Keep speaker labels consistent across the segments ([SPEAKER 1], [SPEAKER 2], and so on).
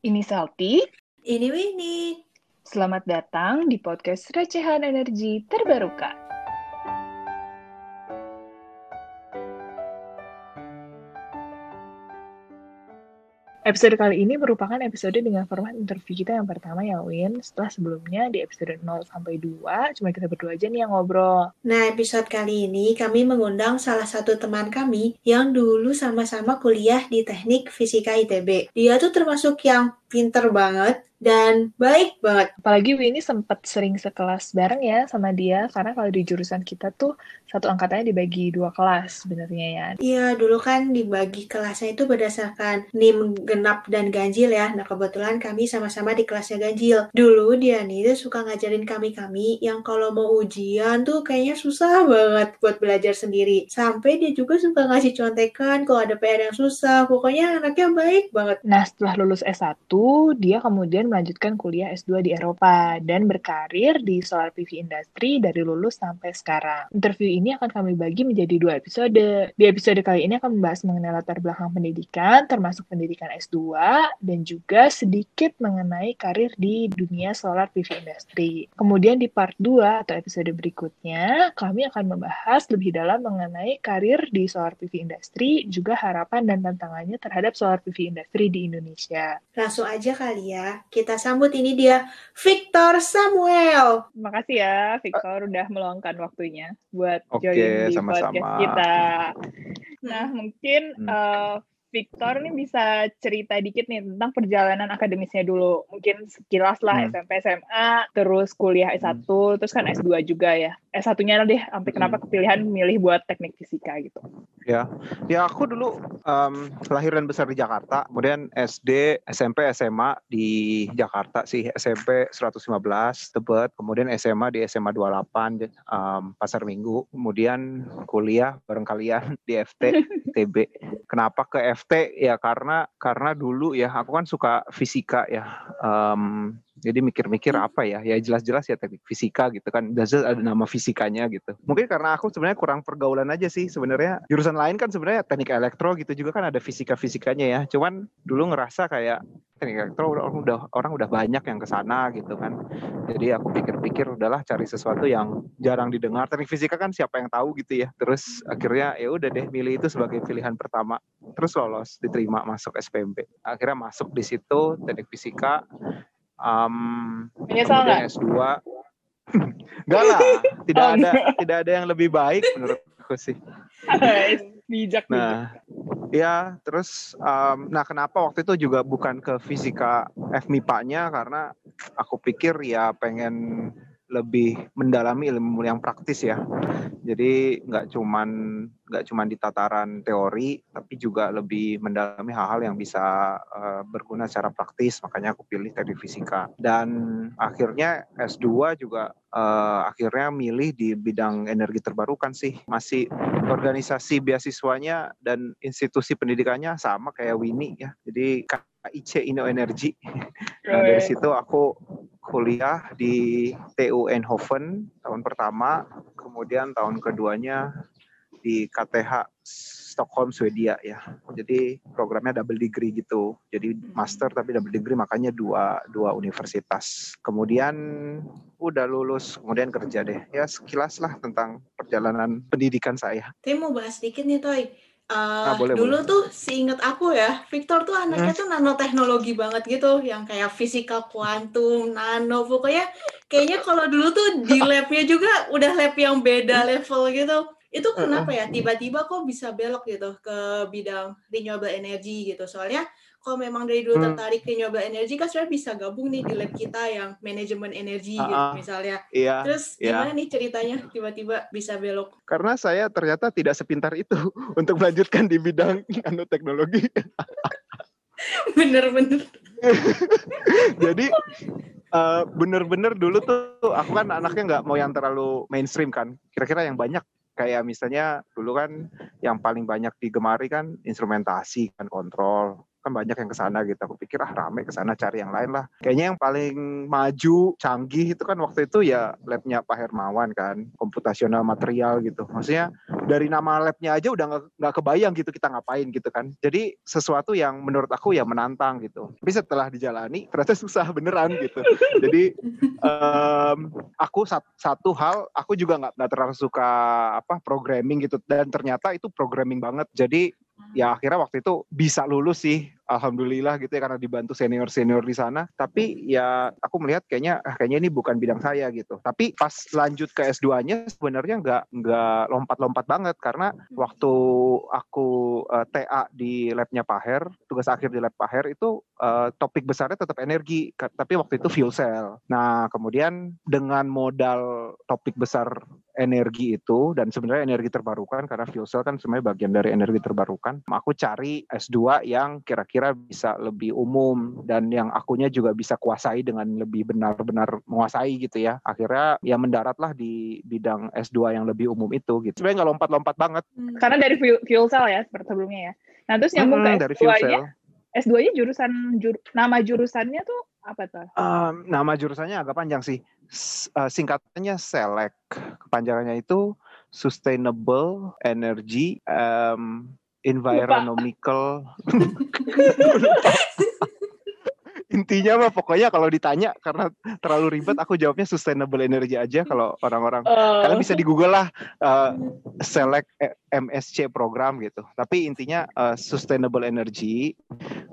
[SPEAKER 1] Ini Salty.
[SPEAKER 2] Ini Winnie.
[SPEAKER 1] Selamat datang di podcast Recehan Energi Terbarukan. Episode kali ini merupakan episode dengan format interview kita yang pertama ya Win. Setelah sebelumnya di episode 0 sampai 2 cuma kita berdua aja nih yang ngobrol.
[SPEAKER 2] Nah, episode kali ini kami mengundang salah satu teman kami yang dulu sama-sama kuliah di Teknik Fisika ITB. Dia tuh termasuk yang pinter banget dan baik banget.
[SPEAKER 1] Apalagi Winnie sempat sering sekelas bareng ya sama dia, karena kalau di jurusan kita tuh satu angkatannya dibagi dua kelas sebenarnya ya.
[SPEAKER 2] Iya, dulu kan dibagi kelasnya itu berdasarkan NIM genap dan ganjil ya. Nah, kebetulan kami sama-sama di kelasnya ganjil. Dulu dia nih tuh suka ngajarin kami-kami yang kalau mau ujian tuh kayaknya susah banget buat belajar sendiri. Sampai dia juga suka ngasih contekan kalau ada PR yang susah. Pokoknya anaknya baik banget.
[SPEAKER 1] Nah, setelah lulus S1, dia kemudian melanjutkan kuliah S2 di Eropa dan berkarir di solar PV industry dari lulus sampai sekarang. Interview ini akan kami bagi menjadi dua episode. Di episode kali ini akan membahas mengenai latar belakang pendidikan, termasuk pendidikan S2, dan juga sedikit mengenai karir di dunia solar PV industry. Kemudian di part 2 atau episode berikutnya, kami akan membahas lebih dalam mengenai karir di solar PV industry, juga harapan dan tantangannya terhadap solar PV industry di Indonesia.
[SPEAKER 2] Langsung aja kali ya, kita sambut ini dia Victor Samuel.
[SPEAKER 1] Terima kasih ya Victor udah meluangkan waktunya buat
[SPEAKER 3] Oke,
[SPEAKER 1] join di
[SPEAKER 3] sama-sama.
[SPEAKER 1] podcast kita. Nah, mungkin
[SPEAKER 3] Hmm.
[SPEAKER 1] eh, Victor nih bisa cerita dikit nih tentang perjalanan akademisnya dulu. Mungkin sekilas lah
[SPEAKER 3] Hmm.
[SPEAKER 1] SMP, SMA, terus kuliah S1, terus kan S2 juga ya. S1-nya deh, sampai kenapa
[SPEAKER 3] Hmm.
[SPEAKER 1] kepilihan milih buat teknik fisika gitu.
[SPEAKER 3] Ya, ya aku dulu em, lahir dan besar di Jakarta, kemudian SD, SMP, SMA di Jakarta sih, SMP 115 Tebet, kemudian SMA di SMA 28 di, em, Pasar Minggu, kemudian kuliah bareng kalian di FT ITB. Kenapa ke FT? Ya karena karena dulu ya aku kan suka fisika ya. Em, jadi mikir-mikir apa ya? Ya jelas-jelas ya teknik fisika gitu kan. Jelas ada nama fisikanya gitu. Mungkin karena aku sebenarnya kurang pergaulan aja sih sebenarnya. Jurusan lain kan sebenarnya teknik elektro gitu juga kan ada fisika-fisikanya ya. Cuman dulu ngerasa kayak teknik elektro udah, udah orang udah banyak yang ke sana gitu kan. Jadi aku pikir-pikir udahlah cari sesuatu yang jarang didengar. Teknik fisika kan siapa yang tahu gitu ya. Terus akhirnya ya udah deh milih itu sebagai pilihan pertama. Terus lolos diterima masuk SPMB. Akhirnya masuk di situ teknik fisika. Um,
[SPEAKER 1] Menyesal nggak?
[SPEAKER 3] S2 enggak lah tidak
[SPEAKER 1] Oh,
[SPEAKER 3] ada tidak ada yang lebih baik menurutku sih.
[SPEAKER 1] Bijak
[SPEAKER 3] nah ya terus um, nah kenapa waktu itu juga bukan ke fisika FMIPA-nya karena aku pikir ya pengen lebih mendalami ilmu yang praktis ya. Jadi nggak cuman nggak cuman di tataran teori tapi juga lebih mendalami hal-hal yang bisa eh, berguna secara praktis. Makanya aku pilih teknik fisika. Dan akhirnya S2 juga eh, akhirnya milih di bidang energi terbarukan sih. Masih organisasi beasiswanya dan institusi pendidikannya sama kayak Winnie ya. Jadi KIC Indo Energy nah, dari situ aku kuliah di TU Eindhoven tahun pertama kemudian tahun keduanya di KTH Stockholm Swedia ya. Jadi programnya double degree gitu. Jadi master tapi double degree makanya dua dua universitas. Kemudian udah lulus, kemudian kerja deh. Ya sekilas lah tentang perjalanan pendidikan saya.
[SPEAKER 2] Tapi mau bahas dikit nih Toy. Eh,
[SPEAKER 3] Ah, boleh,
[SPEAKER 2] dulu
[SPEAKER 3] boleh.
[SPEAKER 2] tuh seinget aku ya, Victor tuh anaknya tuh nanoteknologi banget gitu, yang kayak fisika kuantum, nano, pokoknya kayaknya kalau dulu tuh di labnya juga udah lab yang beda level gitu. Itu kenapa ya tiba-tiba kok bisa belok gitu ke bidang renewable energy gitu? Soalnya kalau memang dari dulu
[SPEAKER 3] Hmm.
[SPEAKER 2] tertarik renewable energy kan sebenarnya bisa gabung nih di lab kita yang manajemen energi gitu
[SPEAKER 3] Ah, ah.
[SPEAKER 2] misalnya.
[SPEAKER 3] Iya.
[SPEAKER 2] Terus
[SPEAKER 3] iya.
[SPEAKER 2] gimana nih ceritanya tiba-tiba bisa belok?
[SPEAKER 3] Karena saya ternyata tidak sepintar itu untuk melanjutkan di bidang nanoteknologi.
[SPEAKER 2] Bener-bener.
[SPEAKER 3] Jadi eh, bener-bener dulu tuh aku kan anaknya nggak mau yang terlalu mainstream kan. Kira-kira yang banyak kayak misalnya dulu kan yang paling banyak digemari kan instrumentasi kan kontrol kan banyak yang ke sana gitu. Aku pikir ah rame ke sana cari yang lain lah. Kayaknya yang paling maju canggih itu kan waktu itu ya labnya Pak Hermawan kan komputasional material gitu. Maksudnya dari nama labnya aja udah nggak kebayang gitu kita ngapain gitu kan. Jadi sesuatu yang menurut aku ya menantang gitu. Tapi setelah dijalani ternyata susah beneran gitu. Jadi um, aku satu hal aku juga nggak terlalu suka apa programming gitu. Dan ternyata itu programming banget. Jadi ya akhirnya waktu itu bisa lulus sih alhamdulillah gitu ya karena dibantu senior senior di sana. Tapi ya aku melihat kayaknya ah, kayaknya ini bukan bidang saya gitu. Tapi pas lanjut ke S2-nya sebenarnya nggak nggak lompat-lompat banget. Karena waktu aku uh, eh, TA di labnya Pak Her tugas akhir di lab Pak Her itu uh, topik besarnya tetap energi tapi waktu itu fuel cell. Nah kemudian dengan modal topik besar energi itu dan sebenarnya energi terbarukan karena fuel cell kan sebenarnya bagian dari energi terbarukan. Aku cari S2 yang kira-kira bisa lebih umum dan yang akunya juga bisa kuasai dengan lebih benar-benar menguasai gitu ya. Akhirnya ya mendaratlah di bidang S2 yang lebih umum itu gitu. Sebenarnya nggak lompat-lompat banget.
[SPEAKER 1] Hmm. Karena dari fuel, cell ya seperti sebelumnya ya. Nah terus nyambung hmm, ke S2-nya. S2-nya jurusan jur, nama jurusannya tuh apa tuh?
[SPEAKER 3] Um, nama jurusannya agak panjang sih uh, singkatannya SELEC. Kepanjangannya itu Sustainable Energy um, Environmental. Intinya mah pokoknya kalau ditanya karena terlalu ribet aku jawabnya sustainable energy aja kalau orang-orang uh. kalian bisa di Google lah uh, select MSC program gitu. Tapi intinya uh, sustainable energy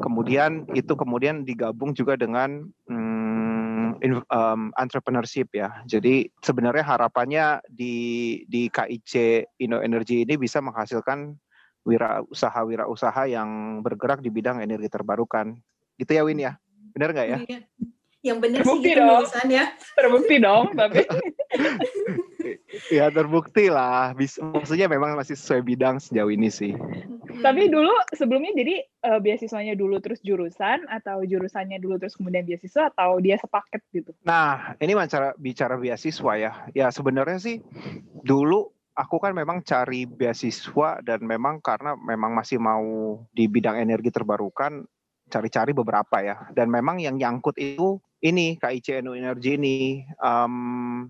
[SPEAKER 3] kemudian itu kemudian digabung juga dengan hmm, um, entrepreneurship ya. Jadi sebenarnya harapannya di di KIC Indo Energy ini bisa menghasilkan wira usaha wira usaha yang bergerak di bidang energi terbarukan. Gitu ya Win ya? Benar nggak ya?
[SPEAKER 2] Iya. Yang benar sih gitu
[SPEAKER 1] ya. Terbukti dong, tapi.
[SPEAKER 3] ya terbukti lah. Bisa, maksudnya memang masih sesuai bidang sejauh ini sih.
[SPEAKER 1] Tapi dulu sebelumnya jadi uh, beasiswanya dulu terus jurusan atau jurusannya dulu terus kemudian beasiswa atau dia sepaket gitu?
[SPEAKER 3] Nah, ini bicara bicara beasiswa ya. Ya sebenarnya sih dulu aku kan memang cari beasiswa dan memang karena memang masih mau di bidang energi terbarukan cari-cari beberapa ya. Dan memang yang nyangkut itu ini KIC Energy ini um,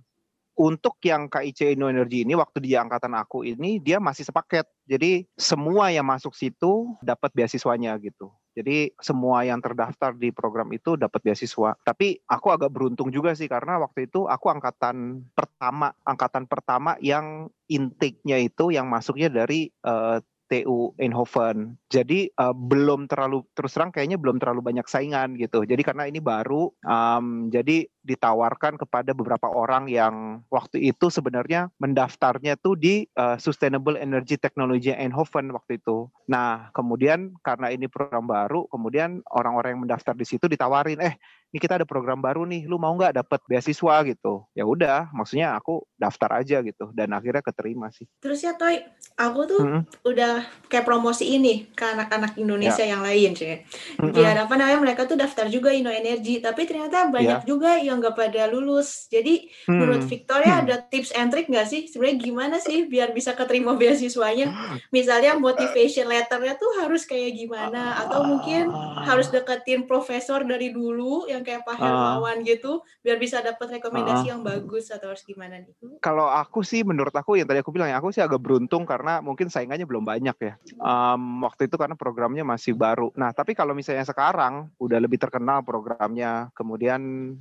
[SPEAKER 3] untuk yang KIC Energy ini waktu di angkatan aku ini dia masih sepaket. Jadi semua yang masuk situ dapat beasiswanya gitu. Jadi semua yang terdaftar di program itu dapat beasiswa. Tapi aku agak beruntung juga sih karena waktu itu aku angkatan pertama, angkatan pertama yang intake-nya itu yang masuknya dari uh, TU Eindhoven. Jadi uh, belum terlalu terus terang kayaknya belum terlalu banyak saingan gitu. Jadi karena ini baru, um, jadi ditawarkan kepada beberapa orang yang waktu itu sebenarnya mendaftarnya tuh di uh, Sustainable Energy Technology Eindhoven waktu itu. Nah kemudian karena ini program baru, kemudian orang-orang yang mendaftar di situ ditawarin, eh ini kita ada program baru nih, lu mau nggak dapat beasiswa gitu? Ya udah, maksudnya aku daftar aja gitu dan akhirnya keterima sih.
[SPEAKER 2] Terus ya Toy, aku tuh hmm. udah kayak promosi ini ke anak-anak Indonesia ya. yang lain sih. Hmm. Biar apa namanya mereka tuh daftar juga Indo Energy, tapi ternyata banyak ya. juga yang nggak pada lulus. Jadi hmm. menurut Victoria hmm. ada tips and trick nggak sih? Sebenarnya gimana sih biar bisa keterima beasiswanya? Misalnya motivation letternya tuh harus kayak gimana? Atau mungkin harus deketin profesor dari dulu yang kayak Pak Hermawan uh, gitu biar bisa dapat rekomendasi uh, yang bagus atau harus gimana nih?
[SPEAKER 3] Kalau aku sih menurut aku yang tadi aku bilang ya aku sih agak beruntung karena mungkin saingannya belum banyak ya. Um, waktu itu karena programnya masih baru. Nah, tapi kalau misalnya sekarang udah lebih terkenal programnya, kemudian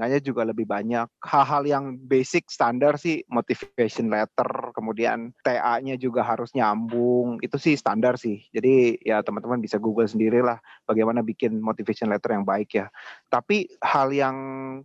[SPEAKER 3] saingannya juga lebih banyak. Hal-hal yang basic standar sih motivation letter, kemudian TA-nya juga harus nyambung. Itu sih standar sih. Jadi ya teman-teman bisa Google sendirilah bagaimana bikin motivation letter yang baik ya tapi hal yang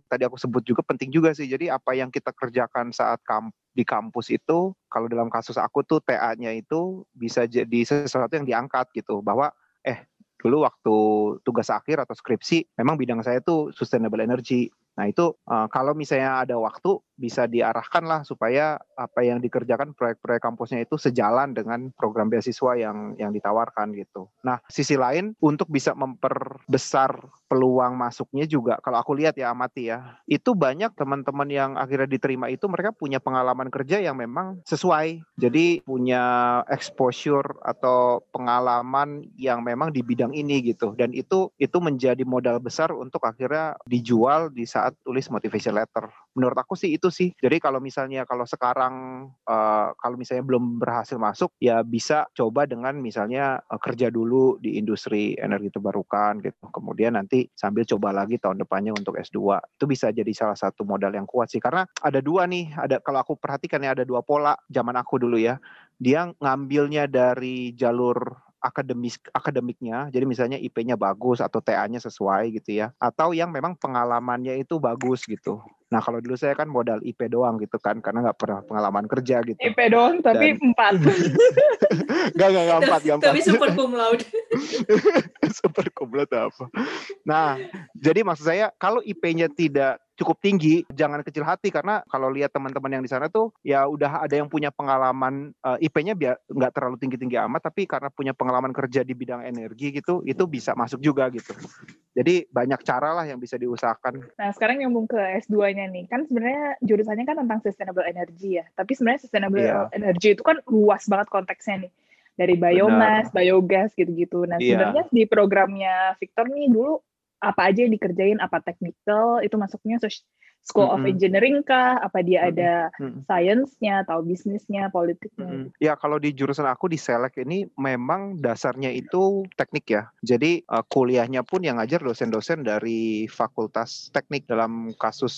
[SPEAKER 3] tadi aku sebut juga penting juga sih. Jadi apa yang kita kerjakan saat kamp di kampus itu, kalau dalam kasus aku tuh TA-nya itu bisa jadi sesuatu yang diangkat gitu. Bahwa eh dulu waktu tugas akhir atau skripsi, memang bidang saya tuh sustainable energy Nah itu uh, kalau misalnya ada waktu bisa diarahkan lah supaya apa yang dikerjakan proyek-proyek kampusnya itu sejalan dengan program beasiswa yang yang ditawarkan gitu. Nah sisi lain untuk bisa memperbesar peluang masuknya juga kalau aku lihat ya amati ya itu banyak teman-teman yang akhirnya diterima itu mereka punya pengalaman kerja yang memang sesuai jadi punya exposure atau pengalaman yang memang di bidang ini gitu dan itu itu menjadi modal besar untuk akhirnya dijual di saat tulis motivation letter menurut aku sih itu sih jadi kalau misalnya kalau sekarang uh, kalau misalnya belum berhasil masuk ya bisa coba dengan misalnya uh, kerja dulu di industri energi terbarukan gitu kemudian nanti sambil coba lagi tahun depannya untuk S2. Itu bisa jadi salah satu modal yang kuat sih karena ada dua nih, ada kalau aku perhatikan ya ada dua pola zaman aku dulu ya. Dia ngambilnya dari jalur akademis akademiknya jadi misalnya IP-nya bagus atau TA-nya sesuai gitu ya atau yang memang pengalamannya itu bagus gitu Nah kalau dulu saya kan modal IP doang gitu kan karena nggak pernah pengalaman kerja gitu.
[SPEAKER 1] IP doang tapi empat.
[SPEAKER 3] gak gak gak empat gak empat.
[SPEAKER 2] Tapi super cum laude.
[SPEAKER 3] super cum laude apa? Nah jadi maksud saya kalau IP-nya tidak cukup tinggi, jangan kecil hati karena kalau lihat teman-teman yang di sana tuh ya udah ada yang punya pengalaman uh, eh, IP-nya biar nggak terlalu tinggi-tinggi amat, tapi karena punya pengalaman kerja di bidang energi gitu, itu bisa masuk juga gitu. Jadi banyak cara lah yang bisa diusahakan.
[SPEAKER 1] Nah sekarang nyambung ke S2-nya nih, kan sebenarnya jurusannya kan tentang sustainable energy ya, tapi sebenarnya sustainable yeah. energy itu kan luas banget konteksnya nih dari biomass, Benar. biogas gitu-gitu. Nah, yeah. sebenarnya di programnya Victor nih dulu apa aja yang dikerjain, apa technical, itu masuknya School of Engineering kah? Apa dia ada mm-hmm. science-nya atau bisnisnya, politiknya?
[SPEAKER 3] Ya kalau di jurusan aku di Selek ini memang dasarnya itu teknik ya. Jadi uh, kuliahnya pun yang ngajar dosen-dosen dari Fakultas Teknik. Dalam kasus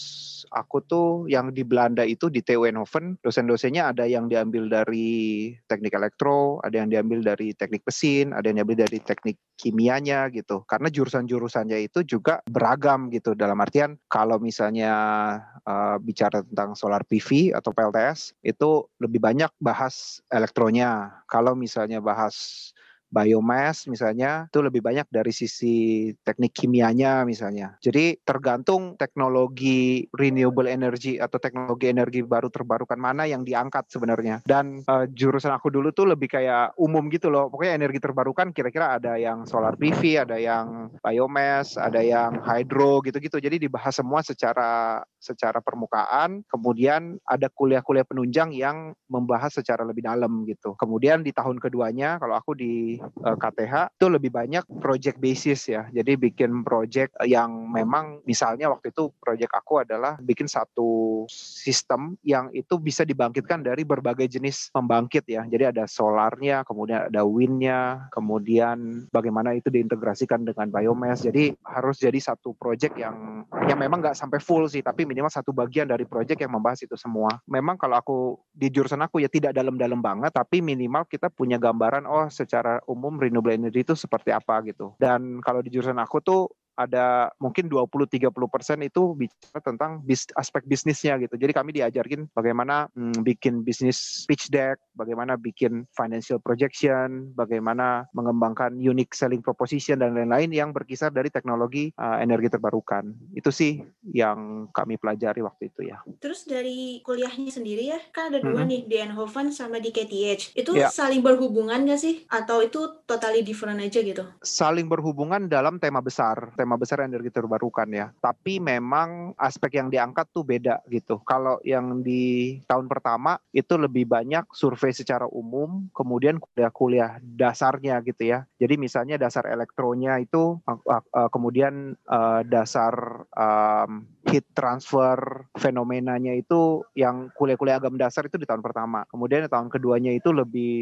[SPEAKER 3] aku tuh yang di Belanda itu di TU Eindhoven, dosen-dosennya ada yang diambil dari teknik elektro, ada yang diambil dari teknik mesin, ada yang diambil dari teknik kimianya gitu. Karena jurusan-jurusannya itu juga beragam gitu. Dalam artian kalau misalnya uh, bicara tentang solar PV atau PLTS itu lebih banyak bahas elektronya. Kalau misalnya bahas biomass misalnya itu lebih banyak dari sisi teknik kimianya misalnya. Jadi tergantung teknologi renewable energy atau teknologi energi baru terbarukan mana yang diangkat sebenarnya. Dan uh, jurusan aku dulu tuh lebih kayak umum gitu loh. Pokoknya energi terbarukan kira-kira ada yang solar PV, ada yang biomass, ada yang hydro gitu-gitu. Jadi dibahas semua secara secara permukaan. Kemudian ada kuliah-kuliah penunjang yang membahas secara lebih dalam gitu. Kemudian di tahun keduanya kalau aku di uh, eh, KTH itu lebih banyak project basis ya. Jadi bikin project yang memang misalnya waktu itu project aku adalah bikin satu sistem yang itu bisa dibangkitkan dari berbagai jenis pembangkit ya. Jadi ada solarnya, kemudian ada windnya, kemudian bagaimana itu diintegrasikan dengan biomass. Jadi harus jadi satu project yang yang memang nggak sampai full sih, tapi minimal satu bagian dari project yang membahas itu semua. Memang kalau aku di jurusan aku ya tidak dalam-dalam banget, tapi minimal kita punya gambaran oh secara umum renewable energy itu seperti apa gitu. Dan kalau di jurusan aku tuh ada mungkin 20-30 persen itu bicara tentang bis, aspek bisnisnya gitu. Jadi kami diajarkan bagaimana hmm, bikin bisnis pitch deck, bagaimana bikin financial projection, bagaimana mengembangkan unique selling proposition dan lain-lain yang berkisar dari teknologi uh, energi terbarukan. Itu sih yang kami pelajari waktu itu ya.
[SPEAKER 2] Terus dari kuliahnya sendiri ya, kan ada dua -hmm. nih, di Eindhoven sama di KTH. Itu yeah. saling berhubungan gak sih? Atau itu totally different aja gitu?
[SPEAKER 3] Saling berhubungan dalam tema besar. Tema tema besar energi terbarukan ya. Tapi memang aspek yang diangkat tuh beda gitu. Kalau yang di tahun pertama itu lebih banyak survei secara umum, kemudian kuliah-kuliah dasarnya gitu ya. Jadi misalnya dasar elektronya itu kemudian eh, dasar heat transfer fenomenanya itu yang kuliah-kuliah agak mendasar itu di tahun pertama. Kemudian di tahun keduanya itu lebih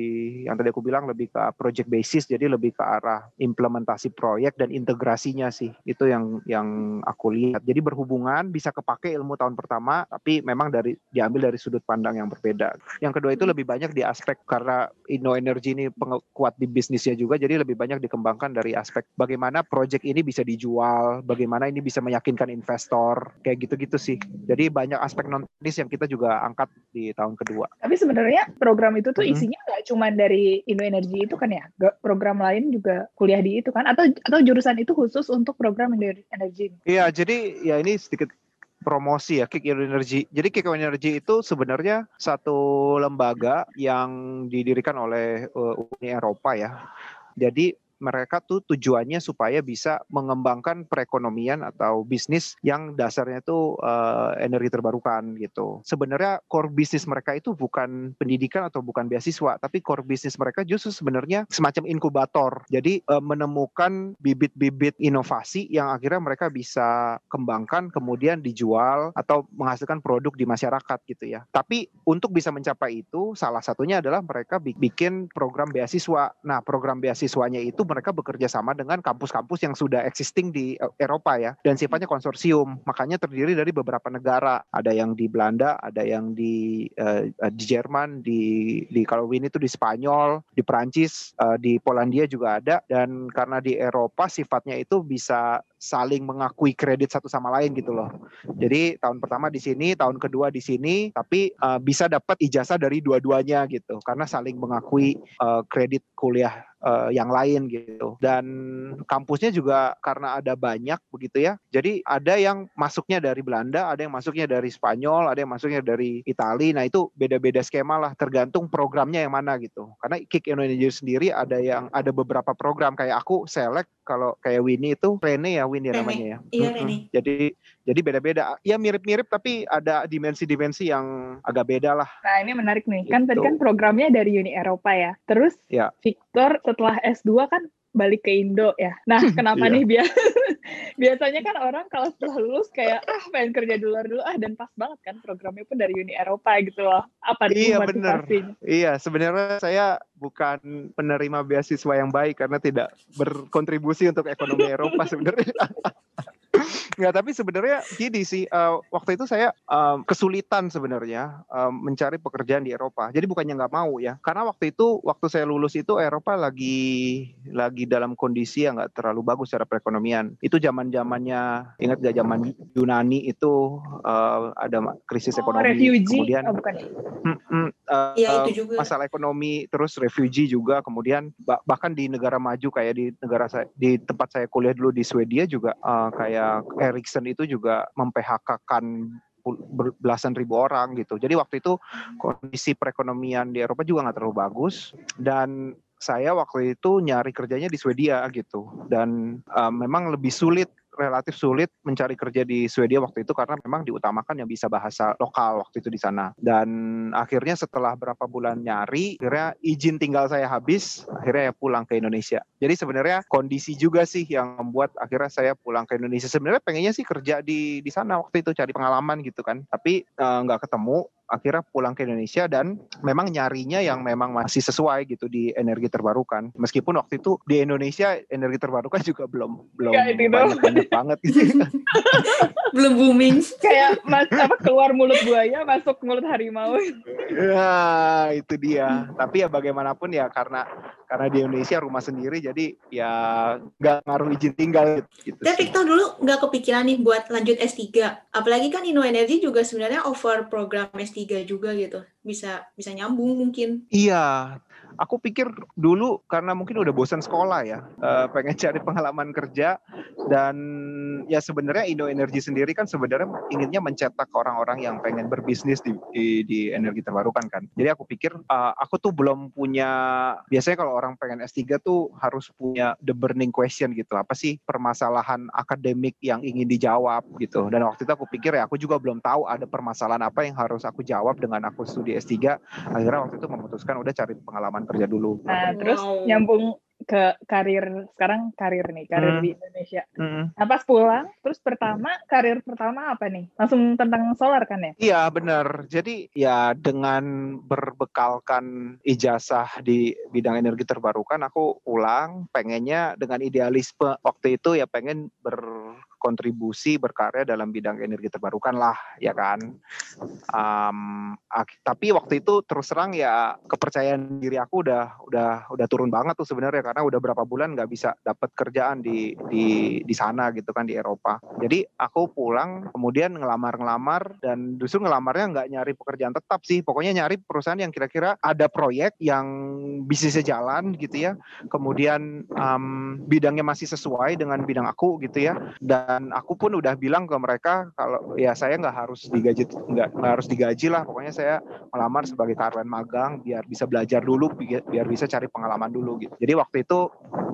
[SPEAKER 3] yang tadi aku bilang lebih ke project basis jadi lebih ke arah implementasi proyek dan integrasinya sih. Itu yang yang aku lihat. Jadi berhubungan bisa kepake ilmu tahun pertama tapi memang dari diambil dari sudut pandang yang berbeda. Yang kedua itu lebih banyak di aspek karena Inno Energy ini kuat di bisnisnya juga jadi lebih banyak dikembangkan dari aspek bagaimana proyek ini bisa dijual, bagaimana ini bisa meyakinkan investor kayak gitu-gitu sih. Jadi banyak aspek non teknis yang kita juga angkat di tahun kedua.
[SPEAKER 1] Tapi sebenarnya program itu tuh isinya nggak hmm. cuma dari Indo Energy itu kan ya, program lain juga kuliah di itu kan, atau atau jurusan itu khusus untuk program Indo Energy?
[SPEAKER 3] Iya, jadi ya ini sedikit promosi ya Kick Energy. Jadi Kick Energy itu sebenarnya satu lembaga yang didirikan oleh uh, Uni Eropa ya. Jadi mereka tuh tujuannya supaya bisa mengembangkan perekonomian atau bisnis yang dasarnya tuh uh, energi terbarukan gitu. Sebenarnya core bisnis mereka itu bukan pendidikan atau bukan beasiswa, tapi core bisnis mereka justru sebenarnya semacam inkubator. Jadi uh, menemukan bibit-bibit inovasi yang akhirnya mereka bisa kembangkan kemudian dijual atau menghasilkan produk di masyarakat gitu ya. Tapi untuk bisa mencapai itu salah satunya adalah mereka bikin program beasiswa. Nah, program beasiswanya itu mereka bekerja sama dengan kampus-kampus yang sudah existing di e, Eropa ya. Dan sifatnya konsorsium. Makanya terdiri dari beberapa negara. Ada yang di Belanda ada yang di uh, di Jerman di di kalau ini itu di Spanyol di Perancis uh, di Polandia juga ada. Dan karena di Eropa sifatnya itu bisa saling mengakui kredit satu sama lain gitu loh. Jadi tahun pertama di sini, tahun kedua di sini, tapi uh, bisa dapat ijazah dari dua-duanya gitu karena saling mengakui uh, kredit kuliah uh, yang lain gitu. Dan kampusnya juga karena ada banyak begitu ya. Jadi ada yang masuknya dari Belanda, ada yang masuknya dari Spanyol, ada yang masuknya dari Italia. Nah, itu beda-beda skema lah tergantung programnya yang mana gitu. Karena Kick Indonesia sendiri ada yang ada beberapa program kayak aku select kalau kayak Winnie itu Rene ya Winnie Rene. namanya ya.
[SPEAKER 2] Iya Rene.
[SPEAKER 3] Jadi jadi beda-beda. Ya mirip-mirip tapi ada dimensi-dimensi yang agak beda lah.
[SPEAKER 1] Nah ini menarik nih. Gitu. Kan tadi gitu. kan programnya dari Uni Eropa ya. Terus
[SPEAKER 3] ya.
[SPEAKER 1] Victor setelah S2 kan balik ke Indo ya. Nah, kenapa iya. nih biar biasanya kan orang kalau setelah lulus kayak ah pengen kerja di luar dulu ah dan pas banget kan programnya pun dari Uni Eropa gitu loh. Apa
[SPEAKER 3] Iya benar. Iya, sebenarnya saya bukan penerima beasiswa yang baik karena tidak berkontribusi untuk ekonomi Eropa sebenarnya. Nggak, tapi sebenarnya gini sih, uh, waktu itu saya um, kesulitan sebenarnya um, mencari pekerjaan di Eropa. Jadi bukannya nggak mau ya, karena waktu itu waktu saya lulus itu Eropa lagi lagi dalam kondisi yang nggak terlalu bagus secara perekonomian. Itu zaman zamannya ingat gak zaman Yunani itu uh, ada krisis oh, ekonomi.
[SPEAKER 1] Refugee. Kemudian, oh, bukan.
[SPEAKER 3] Mm, mm, uh, ya, itu juga. masalah ekonomi, terus refugee juga. Kemudian bahkan di negara maju kayak di negara saya di tempat saya kuliah dulu di Swedia juga uh, kayak Ericsson itu juga memphk-kan belasan ribu orang gitu. Jadi waktu itu kondisi perekonomian di Eropa juga nggak terlalu bagus. Dan saya waktu itu nyari kerjanya di Swedia gitu. Dan uh, memang lebih sulit relatif sulit mencari kerja di Swedia waktu itu karena memang diutamakan yang bisa bahasa lokal waktu itu di sana. Dan akhirnya setelah berapa bulan nyari, akhirnya izin tinggal saya habis, akhirnya ya pulang ke Indonesia. Jadi sebenarnya kondisi juga sih yang membuat akhirnya saya pulang ke Indonesia. Sebenarnya pengennya sih kerja di di sana waktu itu cari pengalaman gitu kan. Tapi eh, nggak uh, ketemu akhirnya pulang ke Indonesia dan memang nyarinya yang memang masih sesuai gitu di energi terbarukan. Meskipun waktu itu di Indonesia energi terbarukan juga belum belum banyak, banyak banget gitu.
[SPEAKER 2] belum booming.
[SPEAKER 1] Kayak mas, apa keluar mulut buaya masuk mulut harimau.
[SPEAKER 3] ya itu dia. Tapi ya bagaimanapun ya karena karena di Indonesia rumah sendiri jadi ya nggak ngaruh izin tinggal gitu.
[SPEAKER 2] Tapi Victor dulu nggak kepikiran nih buat lanjut S3. Apalagi kan Inno Energy juga sebenarnya over program S3 juga gitu. Bisa bisa nyambung mungkin.
[SPEAKER 3] Iya, aku pikir dulu karena mungkin udah bosan sekolah ya, uh, pengen cari pengalaman kerja dan ya sebenarnya Indo Energy sendiri kan sebenarnya inginnya mencetak orang-orang yang pengen berbisnis di, di, di energi terbarukan kan. Jadi aku pikir uh, aku tuh belum punya biasanya kalau orang pengen S3 tuh harus punya the burning question gitu. Apa sih permasalahan akademik yang ingin dijawab gitu. Dan waktu itu aku pikir ya aku juga belum tahu ada permasalahan apa yang harus aku jawab dengan aku studi S3. Akhirnya waktu itu memutuskan udah cari pengalaman kerja dulu.
[SPEAKER 1] Nah, wow. terus nyambung ke karir sekarang karir nih karir hmm. di Indonesia. Hmm. Nah pas pulang terus pertama karir pertama apa nih? Langsung tentang solar kan ya?
[SPEAKER 3] Iya benar. Jadi ya dengan berbekalkan ijazah di bidang energi terbarukan aku pulang pengennya dengan idealisme waktu itu ya pengen ber kontribusi berkarya dalam bidang energi terbarukan lah ya kan? Um, tapi waktu itu terus terang ya kepercayaan diri aku udah udah udah turun banget tuh sebenarnya karena udah berapa bulan nggak bisa dapat kerjaan di di di sana gitu kan di Eropa. Jadi aku pulang kemudian ngelamar-ngelamar dan justru ngelamarnya nggak nyari pekerjaan tetap sih. Pokoknya nyari perusahaan yang kira-kira ada proyek yang bisnisnya jalan gitu ya. Kemudian um, bidangnya masih sesuai dengan bidang aku gitu ya dan aku pun udah bilang ke mereka kalau ya saya nggak harus digaji nggak harus digaji lah pokoknya saya melamar sebagai karyawan magang biar bisa belajar dulu biar bisa cari pengalaman dulu gitu jadi waktu itu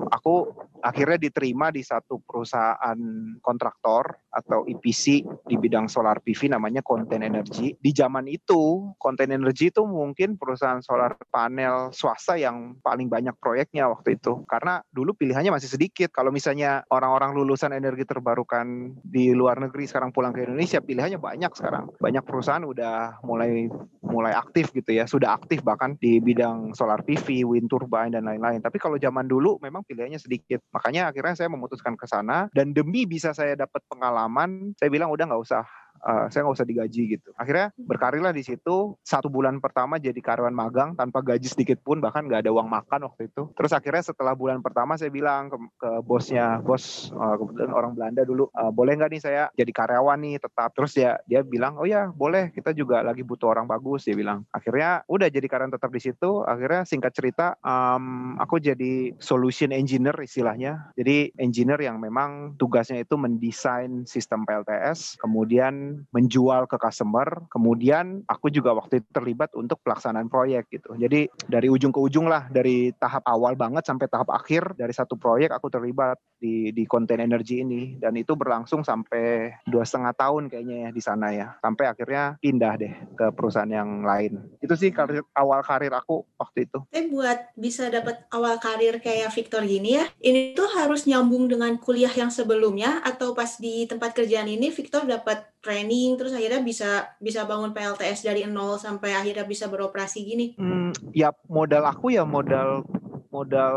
[SPEAKER 3] aku akhirnya diterima di satu perusahaan kontraktor atau EPC di bidang solar PV namanya Konten Energy. Di zaman itu, Konten Energy itu mungkin perusahaan solar panel swasta yang paling banyak proyeknya waktu itu. Karena dulu pilihannya masih sedikit. Kalau misalnya orang-orang lulusan energi terbarukan di luar negeri sekarang pulang ke Indonesia, pilihannya banyak sekarang. Banyak perusahaan udah mulai mulai aktif gitu ya, sudah aktif bahkan di bidang solar PV, wind turbine dan lain-lain. Tapi kalau zaman dulu memang pilihannya sedikit. Makanya akhirnya saya memutuskan ke sana dan demi bisa saya dapat pengalaman, saya bilang udah nggak usah uh, saya nggak usah digaji gitu. Akhirnya berkarirlah di situ. Satu bulan pertama jadi karyawan magang tanpa gaji sedikit pun, bahkan nggak ada uang makan waktu itu. Terus akhirnya setelah bulan pertama saya bilang ke, ke bosnya, bos uh, kebetulan orang Belanda dulu, uh, boleh nggak nih saya jadi karyawan nih tetap. Terus dia dia bilang, oh ya boleh, kita juga lagi butuh orang bagus. Dia bilang. Akhirnya udah jadi karyawan tetap di situ. Akhirnya singkat cerita, um, aku jadi solution engineer istilahnya. Jadi engineer yang memang tugasnya itu mendesain sistem PLTS, kemudian menjual ke customer. Kemudian aku juga waktu itu terlibat untuk pelaksanaan proyek gitu. Jadi dari ujung ke ujung lah, dari tahap awal banget sampai tahap akhir dari satu proyek aku terlibat di di konten energi ini dan itu berlangsung sampai dua setengah tahun kayaknya ya di sana ya. Sampai akhirnya pindah deh ke perusahaan yang lain. Itu sih karir, awal karir aku waktu itu.
[SPEAKER 2] Tapi buat bisa dapat awal karir kayak Victor gini ya, ini tuh harus nyambung dengan kuliah yang sebelumnya atau pas di tempat kerjaan ini Victor dapat training terus akhirnya bisa bisa bangun PLTS dari nol sampai akhirnya bisa beroperasi gini?
[SPEAKER 3] Hmm, ya modal aku ya modal modal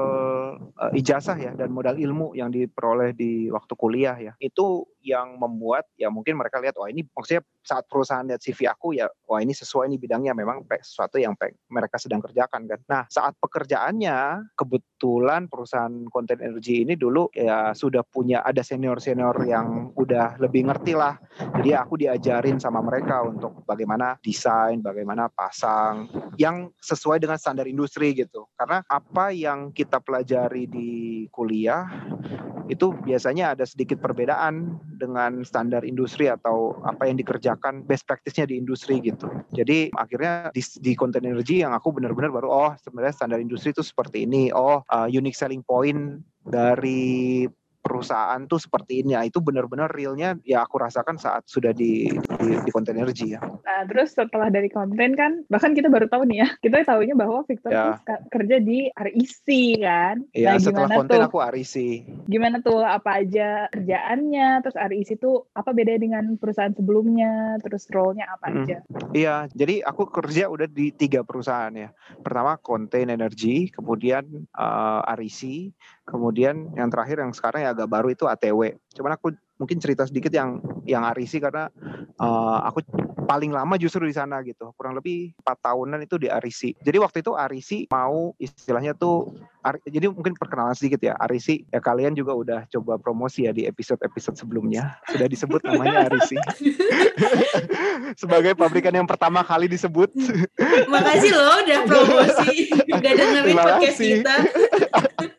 [SPEAKER 3] uh, ijazah ya dan modal ilmu yang diperoleh di waktu kuliah ya itu yang membuat ya mungkin mereka lihat wah ini maksudnya saat perusahaan lihat CV aku ya wah ini sesuai ini bidangnya memang sesuatu yang mereka sedang kerjakan kan. Nah saat pekerjaannya kebetulan perusahaan konten energi ini dulu ya sudah punya ada senior senior yang udah lebih ngerti lah. Jadi aku diajarin sama mereka untuk bagaimana desain, bagaimana pasang yang sesuai dengan standar industri gitu. Karena apa yang kita pelajari di kuliah itu biasanya ada sedikit perbedaan dengan standar industri atau apa yang dikerjakan best practice-nya di industri gitu. Jadi akhirnya di, di content energy yang aku benar-benar baru oh sebenarnya standar industri itu seperti ini. Oh uh, unique selling point dari perusahaan tuh seperti ini. Ya, itu benar-benar realnya ya aku rasakan saat sudah di di, di konten energi ya.
[SPEAKER 1] Nah, terus setelah dari konten kan, bahkan kita baru tahu nih ya, kita tahunya bahwa Victor ya. kerja di RIC kan.
[SPEAKER 3] Iya, nah, setelah konten tuh, aku RIC.
[SPEAKER 1] Gimana tuh apa aja kerjaannya, terus RIC itu apa beda dengan perusahaan sebelumnya, terus role-nya apa hmm. aja?
[SPEAKER 3] Iya, jadi aku kerja udah di tiga perusahaan ya. Pertama konten energi, kemudian uh, eh, RIC, kemudian yang terakhir yang sekarang ya agak baru itu ATW. Cuman aku mungkin cerita sedikit yang yang Arisi karena uh, aku paling lama justru di sana gitu kurang lebih empat tahunan itu di Arisi jadi waktu itu Arisi mau istilahnya tuh jadi mungkin perkenalan sedikit ya. Arisi ya kalian juga udah coba promosi ya di episode-episode sebelumnya. Sudah disebut namanya Arisi. Sebagai pabrikan yang pertama kali disebut.
[SPEAKER 2] Makasih loh udah promosi. Udah dengerin podcast kita.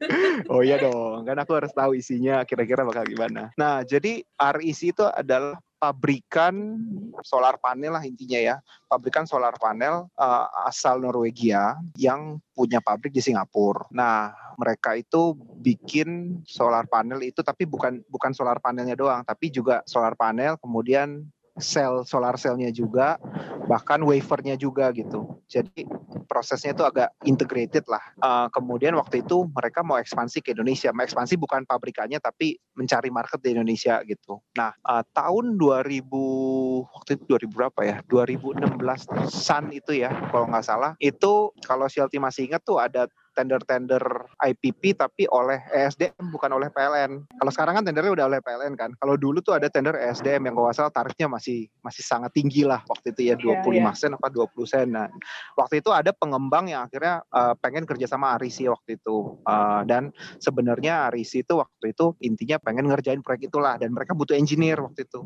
[SPEAKER 3] Oh iya dong kan aku harus tahu isinya kira-kira bakal gimana. Nah jadi REC itu adalah pabrikan solar panel lah intinya ya. Pabrikan solar panel uh, asal Norwegia yang punya pabrik di Singapura. Nah, mereka itu bikin solar panel itu tapi bukan bukan solar panelnya doang, tapi juga solar panel kemudian sel solar selnya juga bahkan wafernya juga gitu. Jadi prosesnya itu agak integrated lah. Uh, kemudian waktu itu mereka mau ekspansi ke Indonesia. Mau ekspansi bukan pabrikannya tapi mencari market di Indonesia gitu. Nah uh, tahun 2000 waktu itu 2000 berapa ya? 2016 Sun itu ya kalau nggak salah. Itu kalau Shelty masih ingat tuh ada tender-tender IPP tapi oleh ESDM bukan oleh PLN. Kalau sekarang kan tendernya udah oleh PLN kan. Kalau dulu tuh ada tender ESDM yang kalau salah tarifnya masih masih sangat tinggi lah waktu itu ya 25 yeah, yeah. sen apa 20 sen. Nah, waktu itu ada pengembang yang akhirnya uh, pengen kerja sama Arisi waktu itu. Uh, dan sebenarnya Arisi itu waktu itu intinya pengen ngerjain proyek itulah dan mereka butuh engineer waktu itu.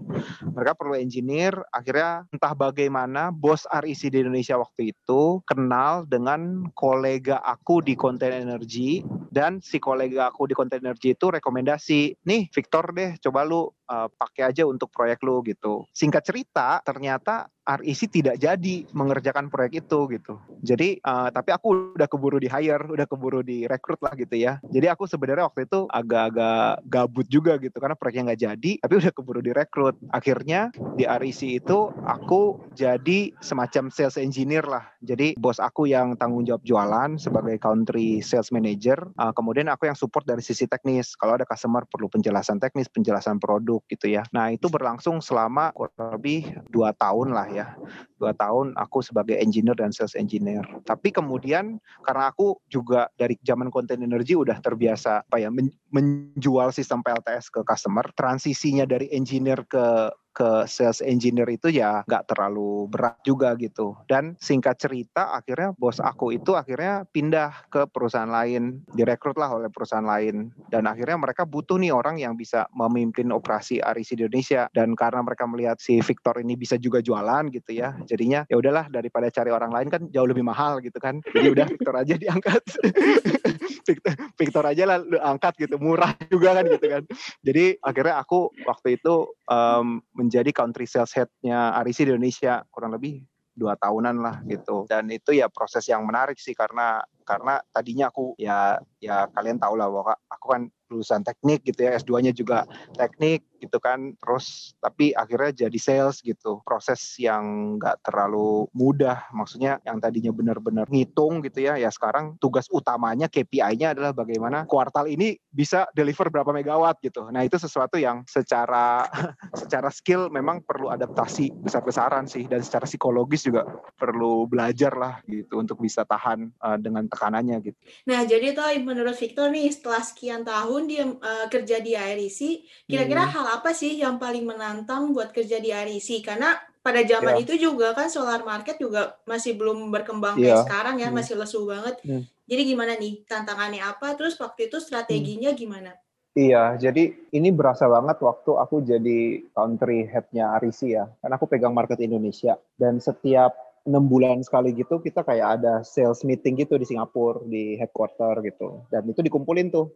[SPEAKER 3] Mereka perlu engineer, akhirnya entah bagaimana bos Arisi di Indonesia waktu itu kenal dengan kolega aku di content energy dan si kolega aku di content energy itu rekomendasi, nih Victor deh coba lu uh, pakai aja untuk proyek lu gitu. Singkat cerita, ternyata REC tidak jadi mengerjakan proyek itu gitu. Jadi uh, tapi aku udah keburu di hire, udah keburu di rekrut lah gitu ya. Jadi aku sebenarnya waktu itu agak-agak gabut juga gitu karena proyeknya nggak jadi, tapi udah keburu direkrut. Akhirnya di REC itu aku jadi semacam sales engineer lah. Jadi bos aku yang tanggung jawab jualan sebagai country sales manager, uh, kemudian aku yang support dari sisi teknis. Kalau ada customer perlu penjelasan teknis, penjelasan produk gitu ya. Nah itu berlangsung selama kurang lebih dua tahun lah ya dua tahun aku sebagai engineer dan sales engineer tapi kemudian karena aku juga dari zaman content energy udah terbiasa apa ya menjual sistem PLTS ke customer transisinya dari engineer ke ke sales engineer itu ya nggak terlalu berat juga gitu. Dan singkat cerita akhirnya bos aku itu akhirnya pindah ke perusahaan lain, direkrut lah oleh perusahaan lain. Dan akhirnya mereka butuh nih orang yang bisa memimpin operasi Aris di Indonesia. Dan karena mereka melihat si Victor ini bisa juga jualan gitu ya, jadinya ya udahlah daripada cari orang lain kan jauh lebih mahal gitu kan. Jadi udah Victor aja diangkat. Victor, Victor aja lah angkat gitu, murah juga kan gitu kan. Jadi akhirnya aku waktu itu um, menjadi country sales head-nya Arisi di Indonesia kurang lebih dua tahunan lah gitu dan itu ya proses yang menarik sih karena karena tadinya aku ya ya kalian tahu lah bahwa aku kan lulusan teknik gitu ya S2-nya juga teknik gitu kan terus tapi akhirnya jadi sales gitu proses yang nggak terlalu mudah maksudnya yang tadinya benar-benar ngitung gitu ya ya sekarang tugas utamanya KPI-nya adalah bagaimana kuartal ini bisa deliver berapa megawatt gitu nah itu sesuatu yang secara secara skill memang perlu adaptasi besar-besaran sih dan secara psikologis juga perlu belajar lah gitu untuk bisa tahan uh, dengan tekanannya gitu.
[SPEAKER 2] Nah jadi tuh menurut Victor nih setelah sekian tahun dia uh, kerja di IRIC, kira-kira hmm. hal apa sih yang paling menantang buat kerja di IRIC? Karena pada zaman yeah. itu juga kan solar market juga masih belum berkembang yeah. kayak sekarang ya, hmm. masih lesu banget. Hmm. Jadi gimana nih tantangannya apa? Terus waktu itu strateginya hmm. gimana?
[SPEAKER 3] Iya, jadi ini berasa banget waktu aku jadi country head-nya Arisi ya. Karena aku pegang market Indonesia. Dan setiap enam bulan sekali gitu kita kayak ada sales meeting gitu di Singapura di headquarter gitu dan itu dikumpulin tuh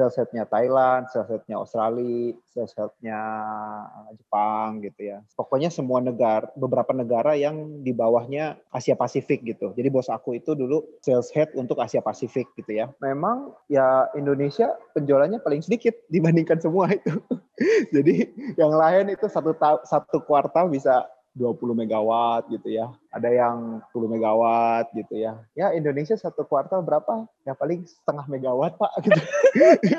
[SPEAKER 3] sales headnya Thailand, sales headnya Australia, sales headnya Jepang gitu ya. Pokoknya semua negara, beberapa negara yang di bawahnya Asia Pasifik gitu. Jadi bos aku itu dulu sales head untuk Asia Pasifik gitu ya. Memang ya Indonesia penjualannya paling sedikit dibandingkan semua itu. Jadi yang lain itu satu satu kuartal bisa 20 megawatt gitu ya. Ada yang 10 megawatt gitu ya. Ya Indonesia satu kuartal berapa? Ya paling setengah megawatt Pak gitu.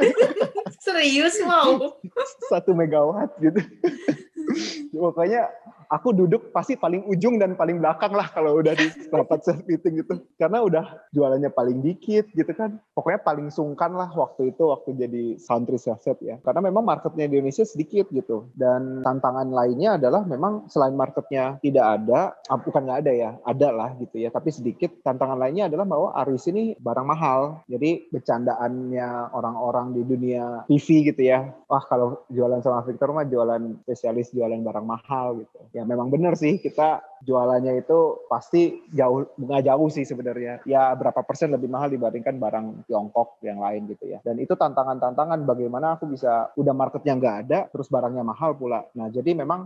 [SPEAKER 2] Serius mau?
[SPEAKER 3] Satu megawatt gitu. Pokoknya aku duduk pasti paling ujung dan paling belakang lah kalau udah di rapat meeting gitu. Karena udah jualannya paling dikit gitu kan. Pokoknya paling sungkan lah waktu itu waktu jadi country sales ya. Karena memang marketnya di Indonesia sedikit gitu. Dan tantangan lainnya adalah memang selain marketnya tidak ada, ah, bukan nggak ada ya, ada lah gitu ya. Tapi sedikit tantangan lainnya adalah bahwa Aris ini barang mahal. Jadi bercandaannya orang-orang di dunia TV gitu ya. Wah kalau jualan sama Victor mah jualan spesialis jualan barang mahal gitu. Ya ya memang benar sih kita jualannya itu pasti jauh nggak jauh sih sebenarnya. Ya berapa persen lebih mahal dibandingkan barang Tiongkok yang lain gitu ya. Dan itu tantangan-tantangan bagaimana aku bisa udah marketnya nggak ada terus barangnya mahal pula. Nah jadi memang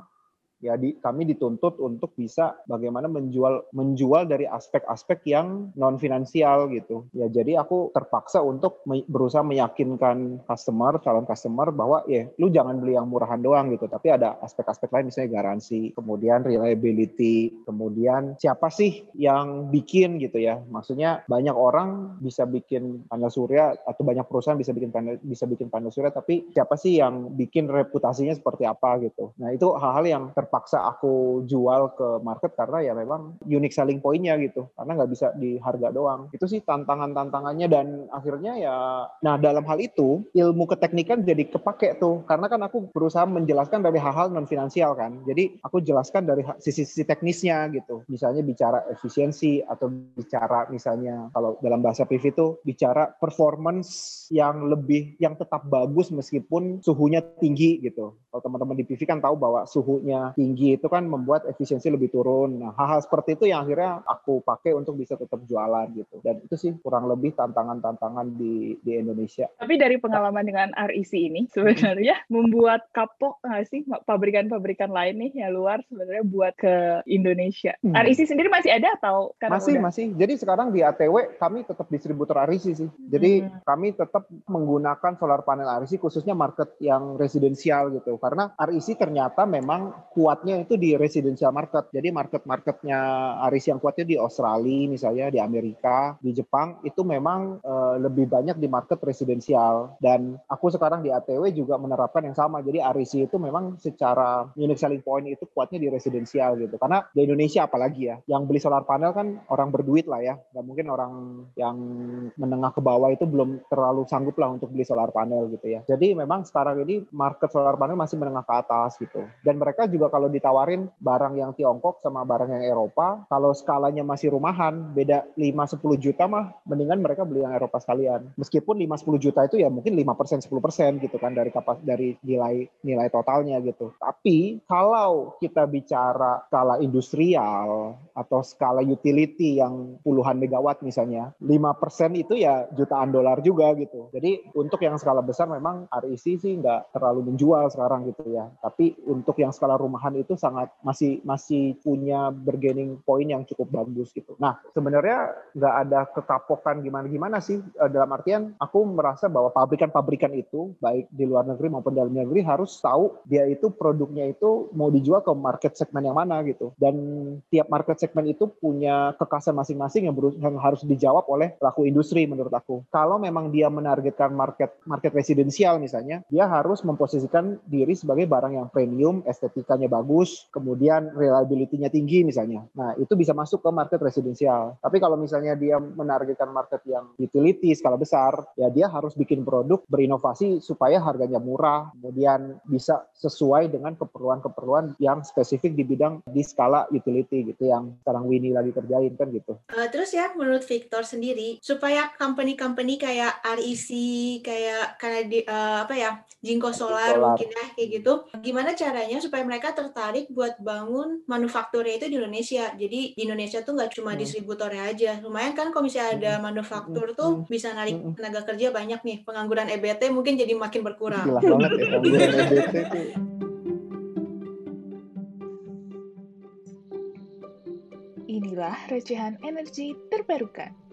[SPEAKER 3] ya di, kami dituntut untuk bisa bagaimana menjual menjual dari aspek-aspek yang non finansial gitu. Ya jadi aku terpaksa untuk me, berusaha meyakinkan customer calon customer bahwa ya lu jangan beli yang murahan doang gitu. Tapi ada aspek-aspek lain misalnya garansi kemudian reliability kemudian siapa sih yang bikin gitu ya. Maksudnya banyak orang bisa bikin panel surya atau banyak perusahaan bisa bikin panel bisa bikin panel surya tapi siapa sih yang bikin reputasinya seperti apa gitu. Nah itu hal-hal yang terpaksa terpaksa aku jual ke market karena ya memang unique selling point-nya gitu. Karena nggak bisa di harga doang. Itu sih tantangan-tantangannya dan akhirnya ya nah dalam hal itu ilmu keteknikan jadi kepake tuh. Karena kan aku berusaha menjelaskan dari hal-hal non finansial kan. Jadi aku jelaskan dari sisi-sisi teknisnya gitu. Misalnya bicara efisiensi atau bicara misalnya kalau dalam bahasa PV itu bicara performance yang lebih yang tetap bagus meskipun suhunya tinggi gitu. Kalau teman-teman di PV kan tahu bahwa suhunya tinggi itu kan membuat efisiensi lebih turun. Nah, hal-hal seperti itu yang akhirnya aku pakai untuk bisa tetap jualan gitu. Dan itu sih kurang lebih tantangan-tantangan di di Indonesia.
[SPEAKER 1] Tapi dari pengalaman dengan RIC ini sebenarnya membuat kapok nggak sih pabrikan-pabrikan lain nih yang luar sebenarnya buat ke Indonesia. Hmm. RIC sendiri masih ada atau
[SPEAKER 3] masih udah? masih. Jadi sekarang di ATW kami tetap distributor RIC sih. Jadi hmm. kami tetap menggunakan solar panel RIC khususnya market yang residensial gitu. Karena RIC ternyata memang kuatnya itu di residensial market. Jadi market-marketnya RIC yang kuatnya di Australia misalnya, di Amerika, di Jepang itu memang uh, lebih banyak di market residensial. Dan aku sekarang di ATW juga menerapkan yang sama. Jadi RIC itu memang secara unique selling point itu kuatnya di residensial gitu. Karena di Indonesia apalagi ya, yang beli solar panel kan orang berduit lah ya. Gak mungkin orang yang menengah ke bawah itu belum terlalu sanggup lah untuk beli solar panel gitu ya. Jadi memang sekarang ini market solar panel masih menengah ke atas gitu. Dan mereka juga kalau ditawarin barang yang Tiongkok sama barang yang Eropa, kalau skalanya masih rumahan, beda 5-10 juta mah mendingan mereka beli yang Eropa sekalian. Meskipun 5-10 juta itu ya mungkin 5% 10% gitu kan dari kapas dari nilai nilai totalnya gitu. Tapi kalau kita bicara skala industrial atau skala utility yang puluhan megawatt misalnya, 5% itu ya jutaan dolar juga gitu. Jadi untuk yang skala besar memang REC sih nggak terlalu menjual sekarang gitu ya. Tapi untuk yang skala itu sangat masih masih punya bargaining point yang cukup bagus gitu. Nah sebenarnya nggak ada kekapokan gimana-gimana sih eh, dalam artian aku merasa bahwa pabrikan-pabrikan itu baik di luar negeri maupun dalam negeri harus tahu dia itu produknya itu mau dijual ke market segmen yang mana gitu. Dan tiap market segmen itu punya kekasan masing-masing yang, yang harus dijawab oleh pelaku industri menurut aku. Kalau memang dia menargetkan market market residensial misalnya, dia harus memposisikan diri sebagai barang yang premium, estetikanya bagus, kemudian reliability-nya tinggi misalnya. Nah, itu bisa masuk ke market residensial. Tapi kalau misalnya dia menargetkan market yang utility skala besar, ya dia harus bikin produk berinovasi supaya harganya murah, kemudian bisa sesuai dengan keperluan-keperluan yang spesifik di bidang di skala utility gitu yang sekarang Winnie lagi kerjain kan gitu.
[SPEAKER 2] Uh, terus ya menurut Victor sendiri supaya company-company kayak REC kayak karena di uh, apa ya Jinko Solar, Solar mungkin ya kayak gitu gimana caranya supaya mereka tertarik buat bangun manufakturnya itu di Indonesia jadi di Indonesia tuh nggak cuma hmm. distributornya aja lumayan kan kalau misalnya ada hmm. manufaktur tuh hmm. bisa narik tenaga kerja banyak nih pengangguran EBT mungkin jadi makin berkurang Gila banget ya pengangguran EBT tuh
[SPEAKER 1] Inilah recehan energi terbarukan.